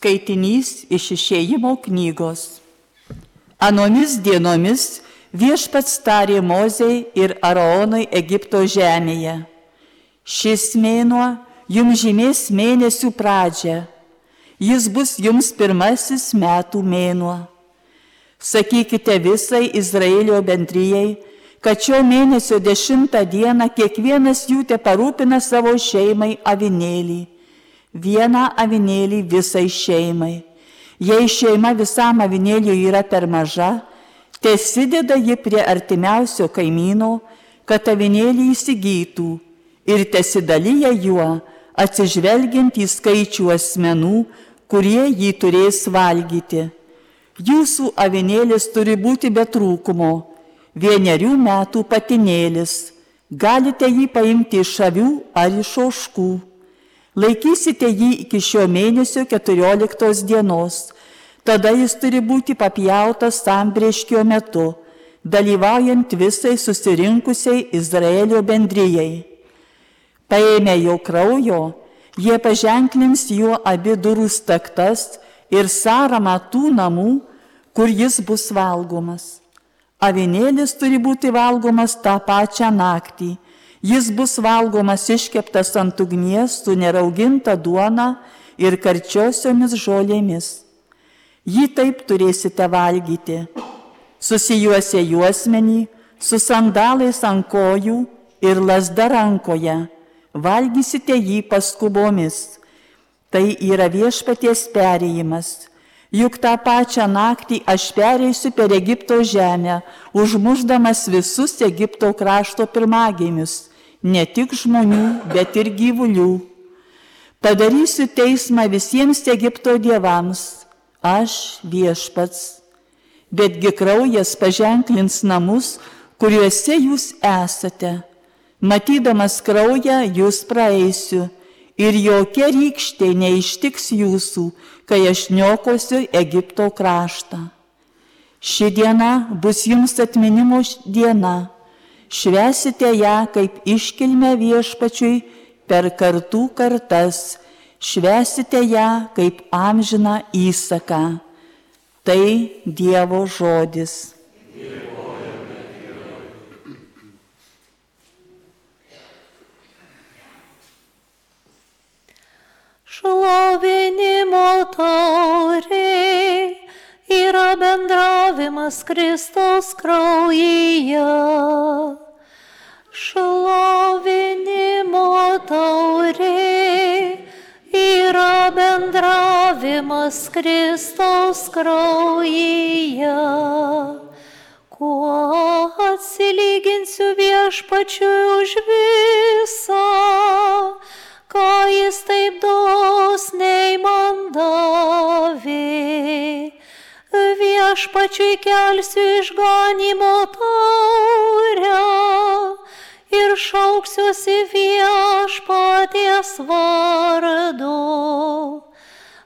Skaitinys iš išėjimo knygos. Anomis dienomis viešpats tarė Mozei ir Araonai Egipto žemėje. Šis mėnuo jums žymės mėnesių pradžią. Jis bus jums pirmasis metų mėnuo. Sakykite visai Izraelio bendryjei, kad šio mėnesio dešimtą dieną kiekvienas jų te parūpina savo šeimai avinėlį vieną avinėlį visai šeimai. Jei šeima visam avinėliui yra per maža, tesideda ji prie artimiausio kaimyno, kad avinėlį įsigytų ir tesidalyja juo, atsižvelgiant į skaičių asmenų, kurie jį turės valgyti. Jūsų avinėlis turi būti be trūkumo, vienerių metų patinėlis, galite jį paimti iš avių ar iš oškų Laikysite jį iki šio mėnesio 14 dienos. Tada jis turi būti papjautas sambrieškio metu, dalyvaujant visai susirinkusiai Izraelio bendryjei. Paėmę jo kraujo, jie paženklins juo abi durų staktas ir sąramą tų namų, kur jis bus valgomas. Avinėlis turi būti valgomas tą pačią naktį Jis bus valgomas iškeptas ant ugnies su nerauginta duona ir karčiosiomis žolėmis. Jį taip turėsite valgyti, susijuose juosmenį, su sandalais ant kojų ir lasda rankoje, valgysite jį paskubomis. Tai yra viešpaties perėjimas. Juk tą pačią naktį aš pereisiu per Egipto žemę, užmuždamas visus Egipto krašto pirmagimius ne tik žmonių, bet ir gyvulių. Padarysiu teismą visiems Egipto dievams, aš viešpats. Betgi kraujas paženklins namus, kuriuose jūs esate. Matydamas kraują, jūs praeisiu ir jokia rykštė neištiks jūsų, kai aš niokosiu Egipto kraštą. Ši diena bus jums atminimo diena švesite ją kaip iškilmę viešpačiui per kartų kartas, švesite ją kaip amžiną įsaką. Tai Dievo žodis. Šlovinimo taurė yra bendravimas Kristaus kraujyje. Šlovinimo taurė yra bendravimas Kristaus kraujyje. Kuo atsilyginsiu viešpačiui už visą, ką jis taip dosniai man davė viešpačiui kelsiu išganimo šauksiuosi viešpaties vardu.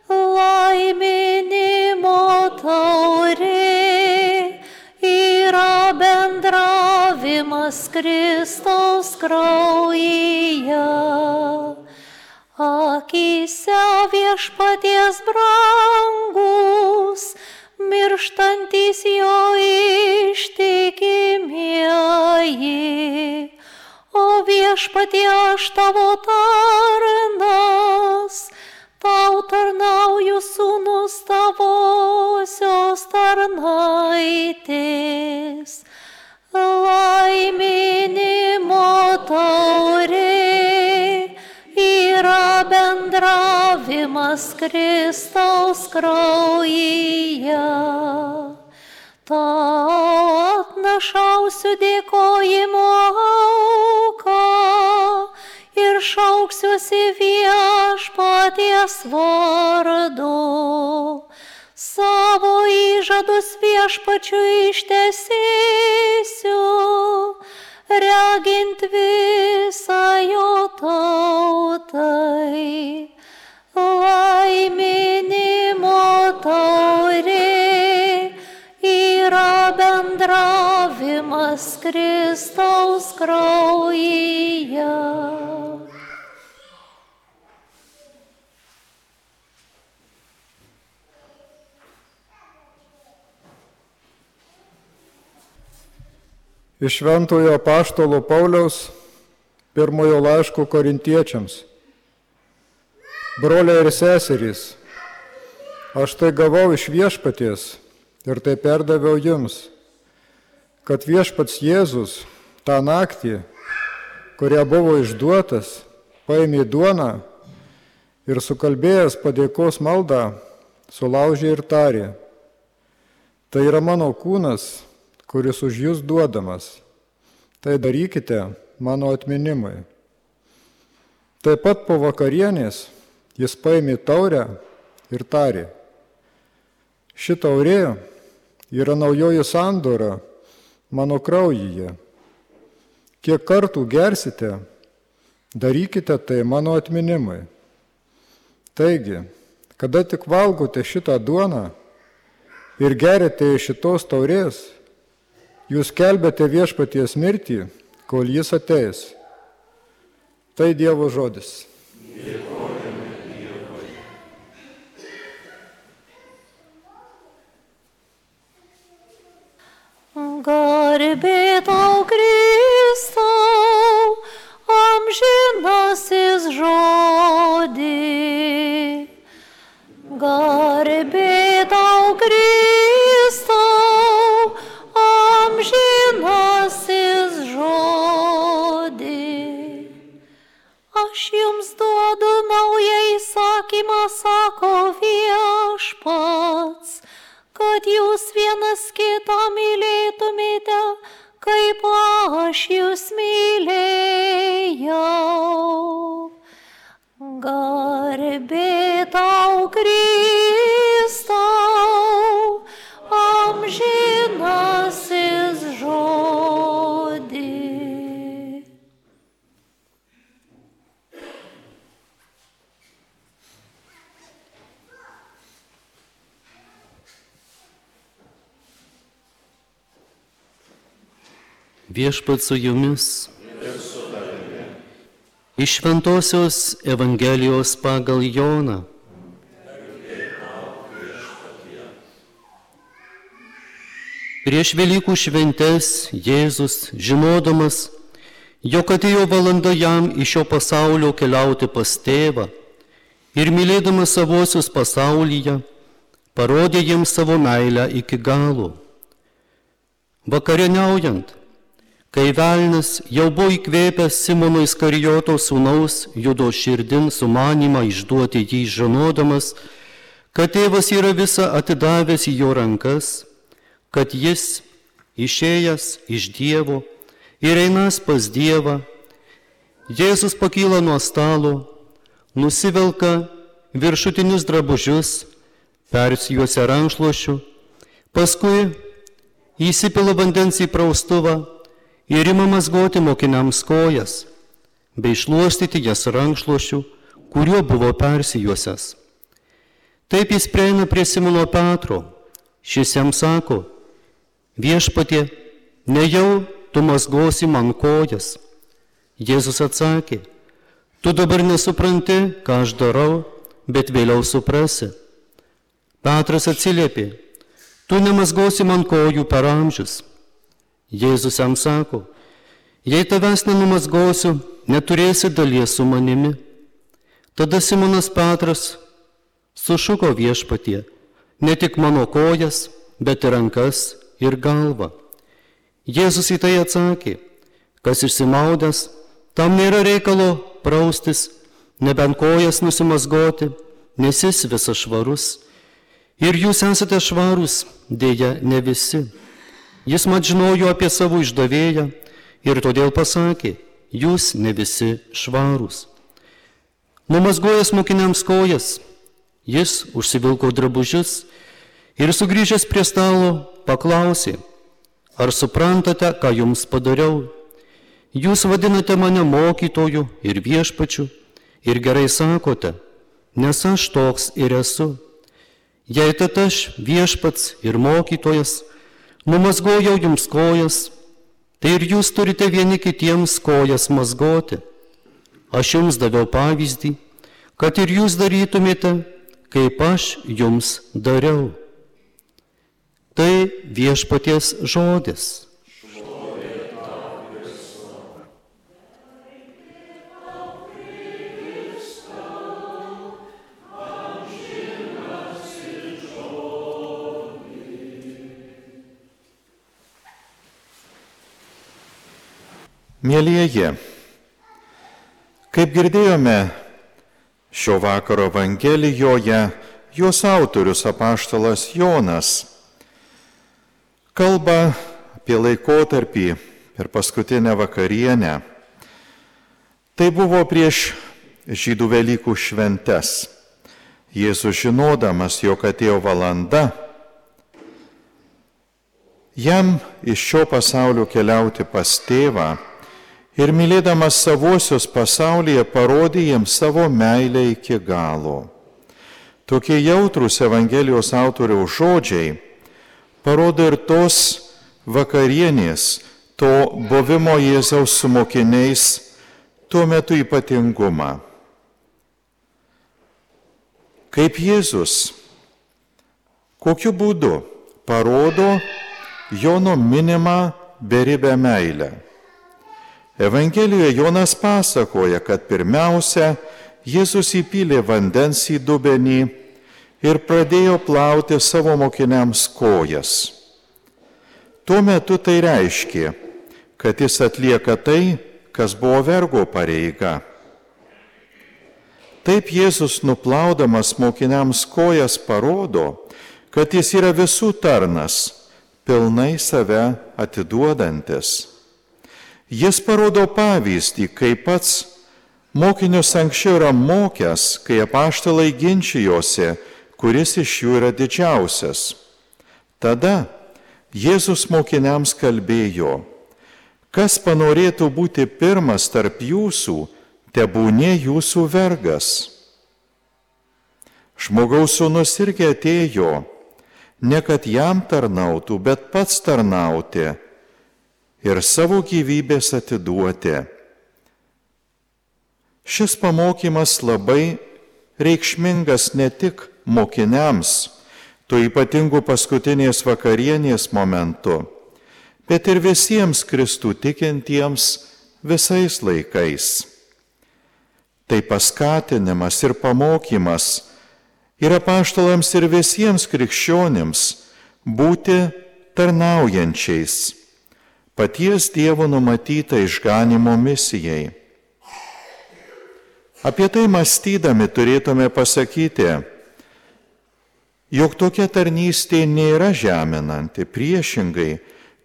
Laiminimo taurė yra bendravimas Kristaus kraujyje. Akise viešpaties brangus, mirštantis jo ištikimieji. O viešpatie aš tavo tarnas, tau tarnauju sūnus tavosios tarnaitės. Laiminimo taurė yra bendravimas Kristaus kraujyje. Tau atnašausiu dėkojimo auką ir šauksiuosi viešpaties vardu. Savo įžadus viešpačiu ištesėsiu, regint visą jo tautai. Kristaus kraujyje. Iš Ventojo paštalo Pauliaus pirmojo laiško korintiečiams. Broliai ir seserys, aš tai gavau iš viešpaties ir tai perdaviau jums kad viešpats Jėzus tą naktį, kuria buvo išduotas, paėmė duoną ir sukalbėjęs padėkos maldą, sulaužė ir tarė. Tai yra mano kūnas, kuris už jūs duodamas. Tai darykite mano atminimui. Taip pat po vakarienės jis paėmė taurę ir tarė. Ši taurė yra naujoji sandora mano kraujyje. Kiek kartų gersite, darykite tai mano atminimui. Taigi, kada tik valgote šitą duoną ir gerite iš šitos taurės, jūs kelbėte viešpaties mirtį, kol jis ateis. Tai Dievo žodis. Garbė tau Viešpat su jumis. Iš Šventojios Evangelijos pagal Joną. Prieš Velykų šventes Jėzus, žinodamas, jog atėjo valanda jam iš šio pasaulio keliauti pas tėvą ir mylėdamas savosius pasaulyje, parodė jiems savo meilę iki galo. Vakarieniaujant, kai velnas jau buvo įkvėpęs Simono Iskarijoto sūnaus judo širdin sumanimą išduoti jį žinodamas, kad tėvas yra visą atidavęs į jo rankas, kad jis išėjęs iš Dievo ir einas pas Dievą, Jėzus pakyla nuo stalo, nusivelka viršutinius drabužius, persijuosia rankšluošiu, paskui įsipila vandens į praustuvą ir ima mazgoti mokiniams kojas, bei šluostyti jas rankšluošiu, kuriuo buvo persijuosęs. Taip jis prieina prie Simono Petro, šis jam sako, viešpatie, nejau tu mazgosi man kojas. Jėzus atsakė, tu dabar nesupranti, ką aš darau, bet vėliau suprasi. Petras atsiliepė, tu nemazgosi man kojų per amžius. Jėzus jam sako, jei tavęs nenumazgosiu, neturėsi dalies su manimi. Tada Simonas Petras sušuko viešpatie, ne tik mano kojas, bet ir rankas ir galvą. Jėzus į tai atsakė, kas išsimaudęs, tam nėra reikalo praustis, nebent kojas nusimazgoti, nes jis visas švarus. Ir jūs esate švarūs, dėja ne visi. Jis mat žinojo apie savo išdavėją ir todėl pasakė, jūs ne visi švarūs. Numazgojęs mokiniams kojas, jis užsivilko drabužius ir sugrįžęs prie stalo paklausė, ar suprantate, ką jums padariau? Jūs vadinate mane mokytoju ir viešpačiu ir gerai sakote, nes aš toks ir esu. Jei tad aš viešpats ir mokytojas, numazgojau jums kojas, tai ir jūs turite vieni kitiems kojas mazgoti. Aš jums daviau pavyzdį, kad ir jūs darytumėte, kaip aš jums dariau. Tai viešpaties žodis. Mėlyjeji, kaip girdėjome šio vakaro Evangelijoje, jos autorius apaštalas Jonas kalba apie laikotarpį per paskutinę vakarienę. Tai buvo prieš žydų Velykų šventes. Jėzus žinodamas, jog atėjo valanda, jam iš šio pasaulio keliauti pas tėvą ir mylėdamas savosius pasaulyje parodė jiems savo meilę iki galo. Tokie jautrus Evangelijos autoriaus žodžiai parodo ir tos vakarienės, to buvimo Jėzaus su mokiniais tuo metu ypatingumą. Kaip Jėzus, kokiu būdu parodo Jono minimą beribę meilę. Evangelijoje Jonas pasakoja, kad pirmiausia, Jėzus įpylė vandens į dubenį ir pradėjo plauti savo mokiniams kojas. Tuo metu tai reiškia, kad jis atlieka tai, kas buvo vergo pareiga. Taip Jėzus nuplaudamas mokiniams kojas parodo, kad jis yra visų tarnas, pilnai save atiduodantis. Jis parodo pavyzdį, kaip pats mokinius anksčiau yra mokęs, kai apaštalai ginčijosi, kuris iš jų yra didžiausias. Tada Jėzus mokiniams kalbėjo, kas panorėtų būti pirmas tarp jūsų, tebūnė jūsų vergas. Žmogaus sūnus irgi atėjo, ne kad jam tarnautų, bet pats tarnauti ir savo gyvybės atiduoti. Šis pamokymas labai reikšmingas ne tik mokiniams, tuo ypatingu paskutinės vakarienės momentu, bet ir visiems Kristų tikintiems visais laikais. Tai paskatinimas ir pamokymas yra paštalams ir visiems krikščionims būti tarnaujančiais paties Dievo numatytą išganimo misijai. Apie tai mąstydami turėtume pasakyti, jog tokia tarnystė nėra žeminanti, priešingai,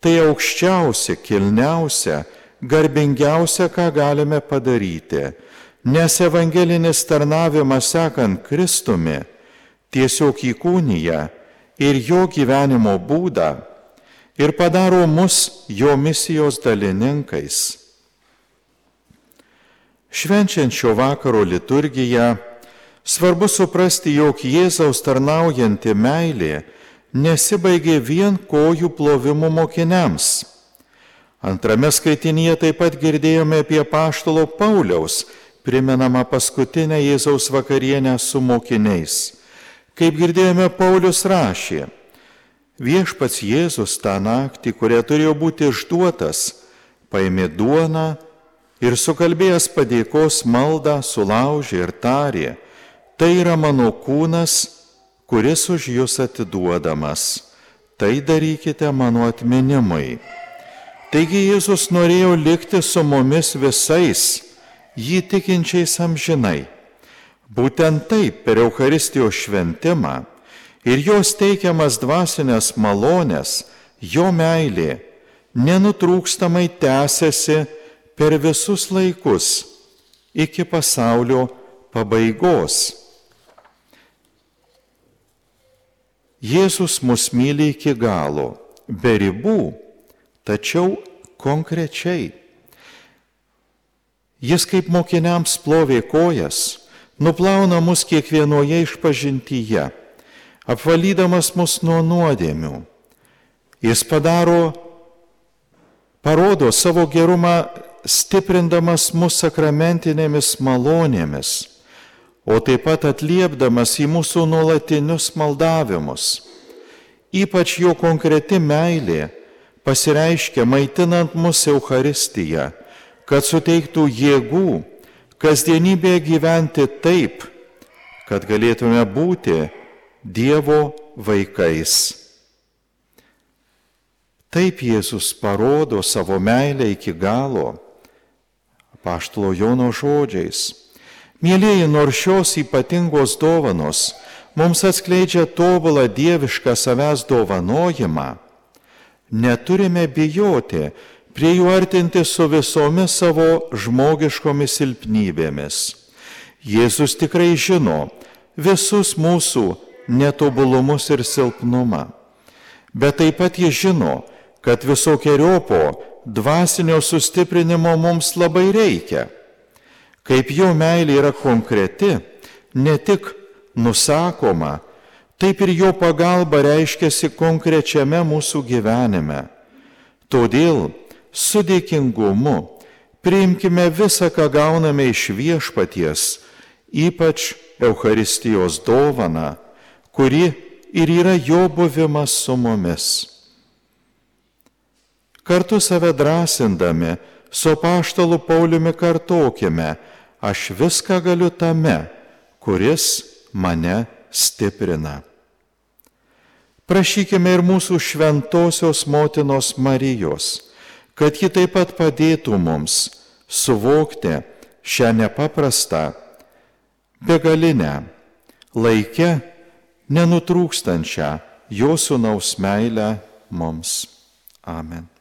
tai aukščiausia, kilniausia, garbingiausia, ką galime padaryti, nes evangelinis tarnavimas sekant Kristumi tiesiog įkūnyja ir jo gyvenimo būdą ir padaro mus jo misijos dalininkais. Švenčiant šio vakaro liturgiją, svarbu suprasti, jog Jėzaus tarnaujanti meilė nesibaigė vien kojų plovimų mokiniams. Antrame skaitinyje taip pat girdėjome apie paštalo Pauliaus, primenamą paskutinę Jėzaus vakarienę su mokiniais. Kaip girdėjome, Paulius rašė, Viešpats Jėzus tą naktį, kuria turėjo būti išduotas, paėmė duoną ir sukalbėjęs padėkos maldą sulaužė ir tarė, tai yra mano kūnas, kuris už jūs atiduodamas, tai darykite mano atminimui. Taigi Jėzus norėjo likti su mumis visais, jį tikinčiais amžinai. Būtent taip per Euharistijos šventimą ir jos teikiamas dvasinės malonės, jo meilė nenutrūkstamai tęsiasi per visus laikus iki pasaulio pabaigos. Jėzus mus myli iki galo, be ribų, tačiau konkrečiai. Jis kaip mokiniams plovė kojas, nuplauna mus kiekvienoje išpažintyje apvalydamas mus nuo nuodėmių. Jis padaro, parodo savo gerumą, stiprindamas mus sakramentinėmis malonėmis, o taip pat atliepdamas į mūsų nuolatinius maldavimus. Ypač jo konkreti meilė pasireiškia maitinant mus Euharistiją, kad suteiktų jėgų kasdienybėje gyventi taip, kad galėtume būti Dievo vaikais. Taip Jėzus parodo savo meilę iki galo, paštalo Jono žodžiais. Mėlyjeji, nors šios ypatingos dovanos mums atskleidžia tobulą dievišką savęs dovanojimą, neturime bijoti prie jų artinti su visomis savo žmogiškomis silpnybėmis. Jėzus tikrai žino visus mūsų netobulumus ir silpnumą, bet taip pat jis žino, kad visokiojopo dvasinio sustiprinimo mums labai reikia. Kaip jo meilė yra konkreti, ne tik nusakoma, taip ir jo pagalba reiškiasi konkrečiame mūsų gyvenime. Todėl su dėkingumu priimkime visą, ką gauname iš viešpaties, ypač Euharistijos dovana, kuri ir yra jo buvimas su mumis. Kartu save drąsindami, su paštalu Pauliumi kartokime, aš viską galiu tame, kuris mane stiprina. Prašykime ir mūsų šventosios motinos Marijos, kad ji taip pat padėtų mums suvokti šią nepaprastą, begalinę, laikę, nenutrūkstančią jo sunaus meilę mums. Amen.